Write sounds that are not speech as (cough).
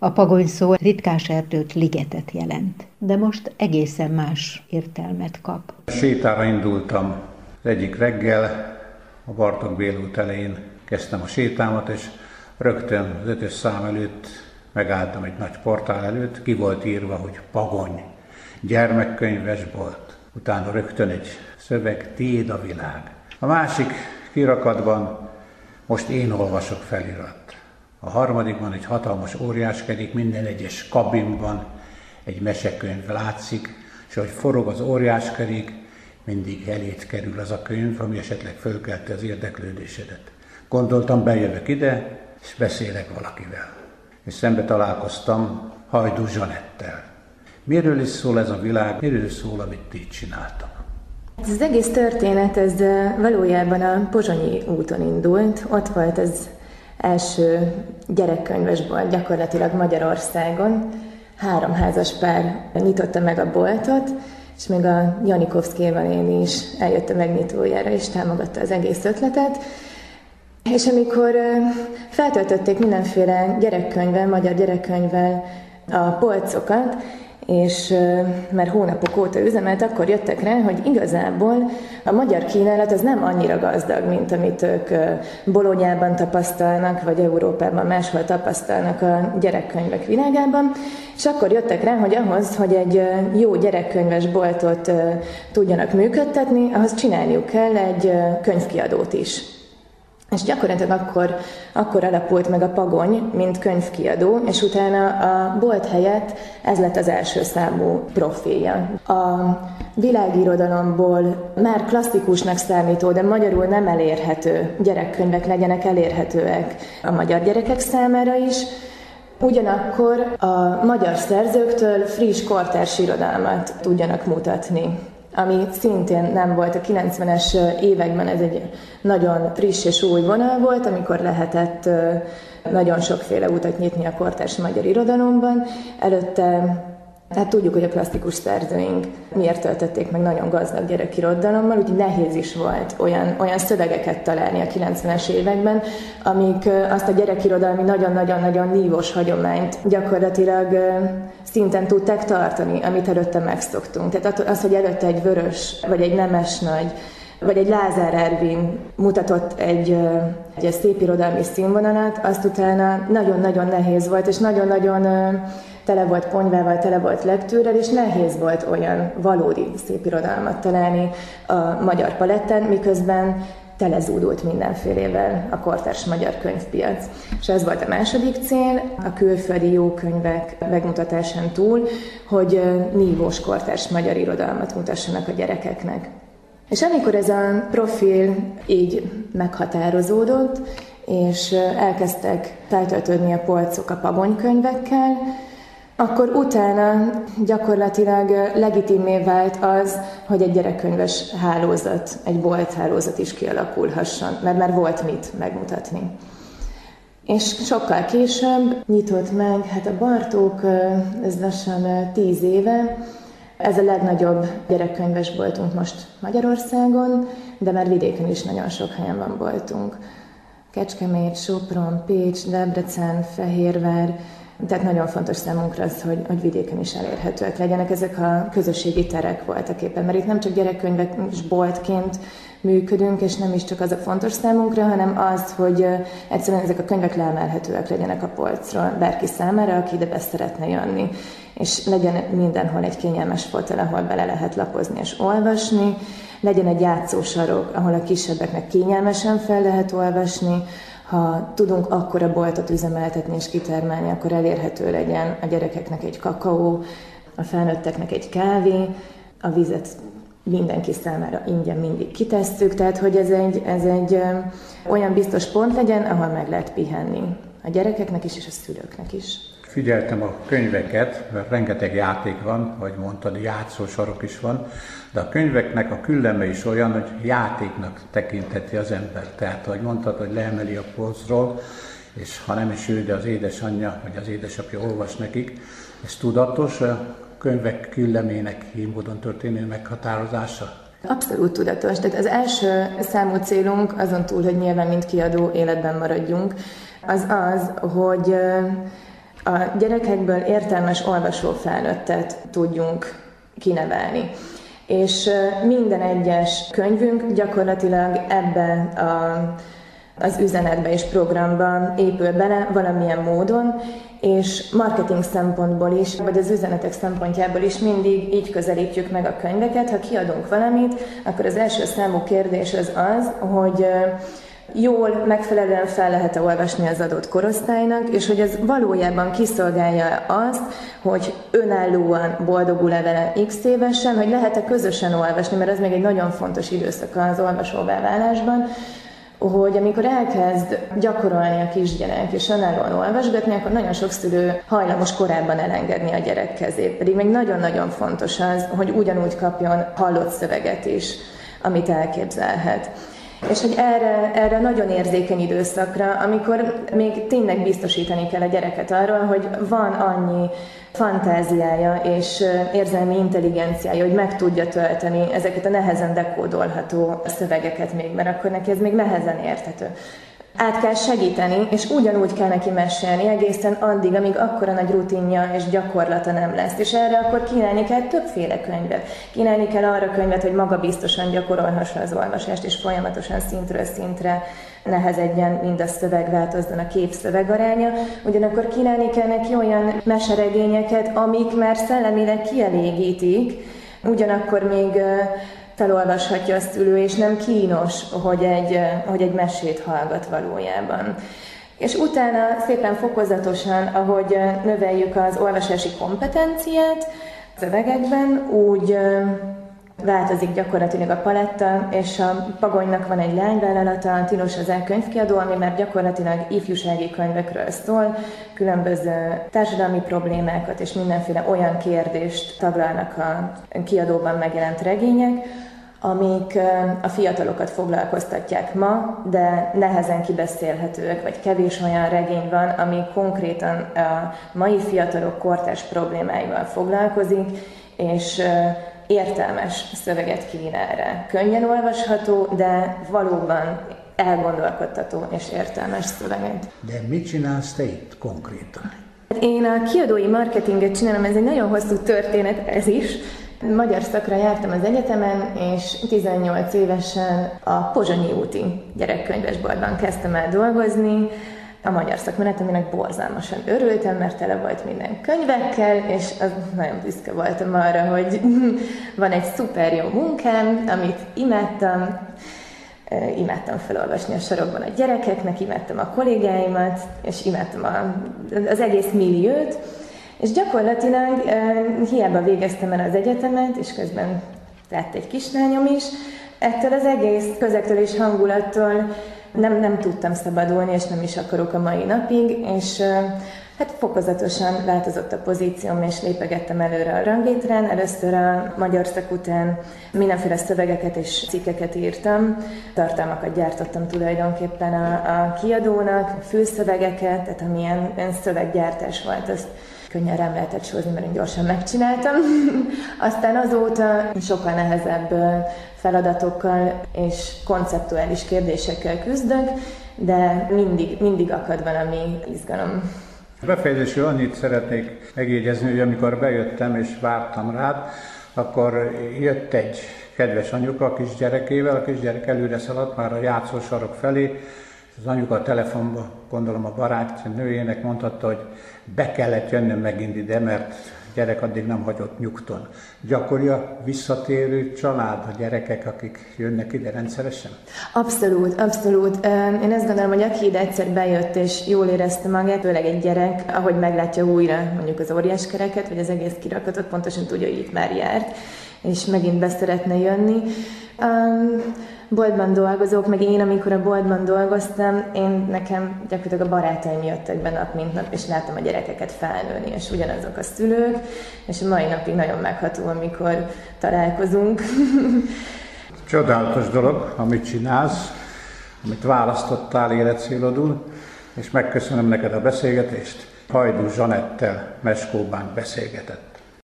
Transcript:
A pagony szó ritkás erdőt, ligetet jelent, de most egészen más értelmet kap. Sétára indultam egyik reggel, a Bartok Bélút elején kezdtem a sétámat, és rögtön az ötös szám előtt megálltam egy nagy portál előtt, ki volt írva, hogy pagony, gyermekkönyvesbolt. Utána rögtön egy szöveg, tiéd a világ. A másik kirakatban most én olvasok felirat. A harmadikban egy hatalmas óriáskedik, minden egyes kabinban egy mesekönyv látszik, és ahogy forog az óriáskerék, mindig elét kerül az a könyv, ami esetleg fölkelte az érdeklődésedet. Gondoltam, bejövök ide, és beszélek valakivel. És szembe találkoztam Hajdú Zsanettel. Miről is szól ez a világ, miről is szól, amit ti csináltam? Ez az egész történet, ez valójában a Pozsonyi úton indult. Ott volt ez első gyerekkönyvesbolt gyakorlatilag Magyarországon. Három házas pár nyitotta meg a boltot, és még a Janikovszki én is eljött a megnyitójára, és támogatta az egész ötletet. És amikor feltöltötték mindenféle gyerekkönyvvel, magyar gyerekkönyvvel a polcokat, és mert hónapok óta üzemelt, akkor jöttek rá, hogy igazából a magyar kínálat az nem annyira gazdag, mint amit ők Bolonyában tapasztalnak, vagy Európában máshol tapasztalnak a gyerekkönyvek világában, és akkor jöttek rá, hogy ahhoz, hogy egy jó gyerekkönyves boltot tudjanak működtetni, ahhoz csinálniuk kell egy könyvkiadót is. És gyakorlatilag akkor, akkor alapult meg a Pagony, mint könyvkiadó, és utána a bolt helyett ez lett az első számú profilja. A világirodalomból már klasszikusnak számító, de magyarul nem elérhető gyerekkönyvek legyenek elérhetőek a magyar gyerekek számára is, Ugyanakkor a magyar szerzőktől friss kortárs irodalmat tudjanak mutatni ami szintén nem volt a 90-es években, ez egy nagyon friss és új vonal volt, amikor lehetett nagyon sokféle utat nyitni a kortárs magyar irodalomban. Előtte Hát tudjuk, hogy a klasszikus szerzőink miért töltötték meg nagyon gazdag gyerekirodalommal, úgyhogy nehéz is volt olyan, olyan szövegeket találni a 90-es években, amik azt a gyerekirodalmi nagyon-nagyon-nagyon nívós hagyományt gyakorlatilag szinten tudták tartani, amit előtte megszoktunk. Tehát az, hogy előtte egy vörös, vagy egy nemes nagy, vagy egy Lázár Ervin mutatott egy, egy szép irodalmi színvonalat, azt utána nagyon-nagyon nehéz volt, és nagyon-nagyon tele volt ponyvával, tele volt lektőrrel, és nehéz volt olyan valódi szép irodalmat találni a magyar paletten, miközben telezúdult mindenfélevel a kortárs magyar könyvpiac. És ez volt a második cél, a külföldi jó könyvek megmutatásán túl, hogy nívós kortárs magyar irodalmat mutassanak a gyerekeknek. És amikor ez a profil így meghatározódott, és elkezdtek feltöltődni a polcok a pabonykönyvekkel, akkor utána gyakorlatilag legitimé vált az, hogy egy gyerekkönyves hálózat, egy bolt hálózat is kialakulhasson, mert már volt mit megmutatni. És sokkal később nyitott meg, hát a Bartók, ez lassan tíz éve, ez a legnagyobb gyerekkönyves boltunk most Magyarországon, de már vidéken is nagyon sok helyen van boltunk. Kecskemét, Sopron, Pécs, Debrecen, Fehérvár, tehát nagyon fontos számunkra az, hogy, hogy vidéken is elérhetőek legyenek. Ezek a közösségi terek voltak éppen, mert itt nem csak gyerekkönyvek és boltként működünk, és nem is csak az a fontos számunkra, hanem az, hogy egyszerűen ezek a könyvek leemelhetőek legyenek a polcról bárki számára, aki ide be szeretne jönni. És legyen mindenhol egy kényelmes fotel, ahol bele lehet lapozni és olvasni, legyen egy játszósarok, ahol a kisebbeknek kényelmesen fel lehet olvasni, ha tudunk akkor a boltot üzemeltetni és kitermelni, akkor elérhető legyen a gyerekeknek egy kakaó, a felnőtteknek egy kávé, a vizet mindenki számára ingyen mindig kitesszük, tehát hogy ez egy, ez egy olyan biztos pont legyen, ahol meg lehet pihenni a gyerekeknek is, és a szülőknek is. Figyeltem a könyveket, mert rengeteg játék van, vagy mondtad, játszósarok is van, de a könyveknek a külleme is olyan, hogy játéknak tekintheti az ember. Tehát, ahogy mondtad, hogy leemeli a polcról, és ha nem is ő, de az édesanyja, vagy az édesapja olvas nekik, ez tudatos, a könyvek küllemének így történő meghatározása? Abszolút tudatos. Tehát az első számú célunk azon túl, hogy nyilván mint kiadó életben maradjunk, az az, hogy a gyerekekből értelmes olvasó felnőttet tudjunk kinevelni. És minden egyes könyvünk gyakorlatilag ebbe a, az üzenetbe és programba épül bele valamilyen módon, és marketing szempontból is, vagy az üzenetek szempontjából is mindig így közelítjük meg a könyveket. Ha kiadunk valamit, akkor az első számú kérdés az az, hogy jól, megfelelően fel lehet-e olvasni az adott korosztálynak, és hogy ez valójában kiszolgálja azt, hogy önállóan boldogul-e vele x évesen, hogy lehet-e közösen olvasni, mert ez még egy nagyon fontos időszak az olvasóvá válásban, hogy amikor elkezd gyakorolni a kisgyerek és önállóan olvasgatni, akkor nagyon sok szülő hajlamos korábban elengedni a gyerek kezét. Pedig még nagyon-nagyon fontos az, hogy ugyanúgy kapjon hallott szöveget is, amit elképzelhet. És hogy erre, erre nagyon érzékeny időszakra, amikor még tényleg biztosítani kell a gyereket arról, hogy van annyi fantáziája és érzelmi intelligenciája, hogy meg tudja tölteni ezeket a nehezen dekódolható szövegeket még, mert akkor neki ez még nehezen érthető át kell segíteni, és ugyanúgy kell neki mesélni egészen addig, amíg akkora nagy rutinja és gyakorlata nem lesz. És erre akkor kínálni kell többféle könyvet. Kínálni kell arra könyvet, hogy maga biztosan gyakorolhassa az olvasást, és folyamatosan szintről szintre nehezedjen, mind a szöveg változzon, a kép szövegaránya. Ugyanakkor kínálni kell neki olyan meseregényeket, amik már szellemileg kielégítik, ugyanakkor még felolvashatja a szülő, és nem kínos, hogy egy, hogy egy mesét hallgat valójában. És utána szépen fokozatosan, ahogy növeljük az olvasási kompetenciát szövegekben, úgy változik gyakorlatilag a paletta, és a Pagonynak van egy lányvállalata, a Tilos az elkönyvkiadó, ami már gyakorlatilag ifjúsági könyvekről szól, különböző társadalmi problémákat és mindenféle olyan kérdést taglalnak a kiadóban megjelent regények, amik a fiatalokat foglalkoztatják ma, de nehezen kibeszélhetőek, vagy kevés olyan regény van, ami konkrétan a mai fiatalok kortárs problémáival foglalkozik, és értelmes szöveget kínál erre. Könnyen olvasható, de valóban elgondolkodtató és értelmes szöveget. De mit csinálsz te itt konkrétan? Én a kiadói marketinget csinálom, ez egy nagyon hosszú történet ez is, Magyar szakra jártam az egyetemen, és 18 évesen a Pozsonyi úti gyerekkönyvesboltban kezdtem el dolgozni, a magyar szakmenet, aminek borzalmasan örültem, mert tele volt minden könyvekkel, és az nagyon büszke voltam arra, hogy (laughs) van egy szuper jó munkám, amit imádtam, imádtam felolvasni a sorokban a gyerekeknek, imádtam a kollégáimat, és imádtam a, az egész milliót, és gyakorlatilag hiába végeztem el az egyetemet, és közben lett egy kislányom is, ettől az egész közektől és hangulattól nem, nem tudtam szabadulni, és nem is akarok a mai napig, és hát fokozatosan változott a pozícióm, és lépegettem előre a ranglétrán. Először a magyar szak után mindenféle szövegeket és cikkeket írtam, tartalmakat gyártottam tulajdonképpen a, a kiadónak, fülszövegeket, tehát amilyen szöveggyártás volt, azt könnyen rám lehetett sózni, mert én gyorsan megcsináltam. (laughs) Aztán azóta sokkal nehezebb feladatokkal és konceptuális kérdésekkel küzdök, de mindig, mindig akad valami izgalom. Befejezésül annyit szeretnék megjegyezni, hogy amikor bejöttem és vártam rád, akkor jött egy kedves anyuka a kisgyerekével, a kisgyerek előre szaladt már a játszósarok felé, az anyuka a telefonba, gondolom a barát nőjének mondhatta, hogy be kellett jönnöm megint ide, mert gyerek addig nem hagyott nyugton. Gyakori a visszatérő család, a gyerekek, akik jönnek ide rendszeresen? Abszolút, abszolút. Én azt gondolom, hogy aki ide egyszer bejött és jól érezte magát, főleg egy gyerek, ahogy meglátja újra mondjuk az óriás kereket, vagy az egész kirakatot, pontosan tudja, hogy itt már járt, és megint be szeretne jönni. Um, boltban dolgozók, meg én, amikor a boltban dolgoztam, én nekem gyakorlatilag a barátaim jöttek be nap mint nap, és láttam a gyerekeket felnőni, és ugyanazok a szülők, és a mai napig nagyon megható, amikor találkozunk. (laughs) Csodálatos dolog, amit csinálsz, amit választottál életcélodul, és megköszönöm neked a beszélgetést. Hajdú Zsanettel Meskóban beszélgetett.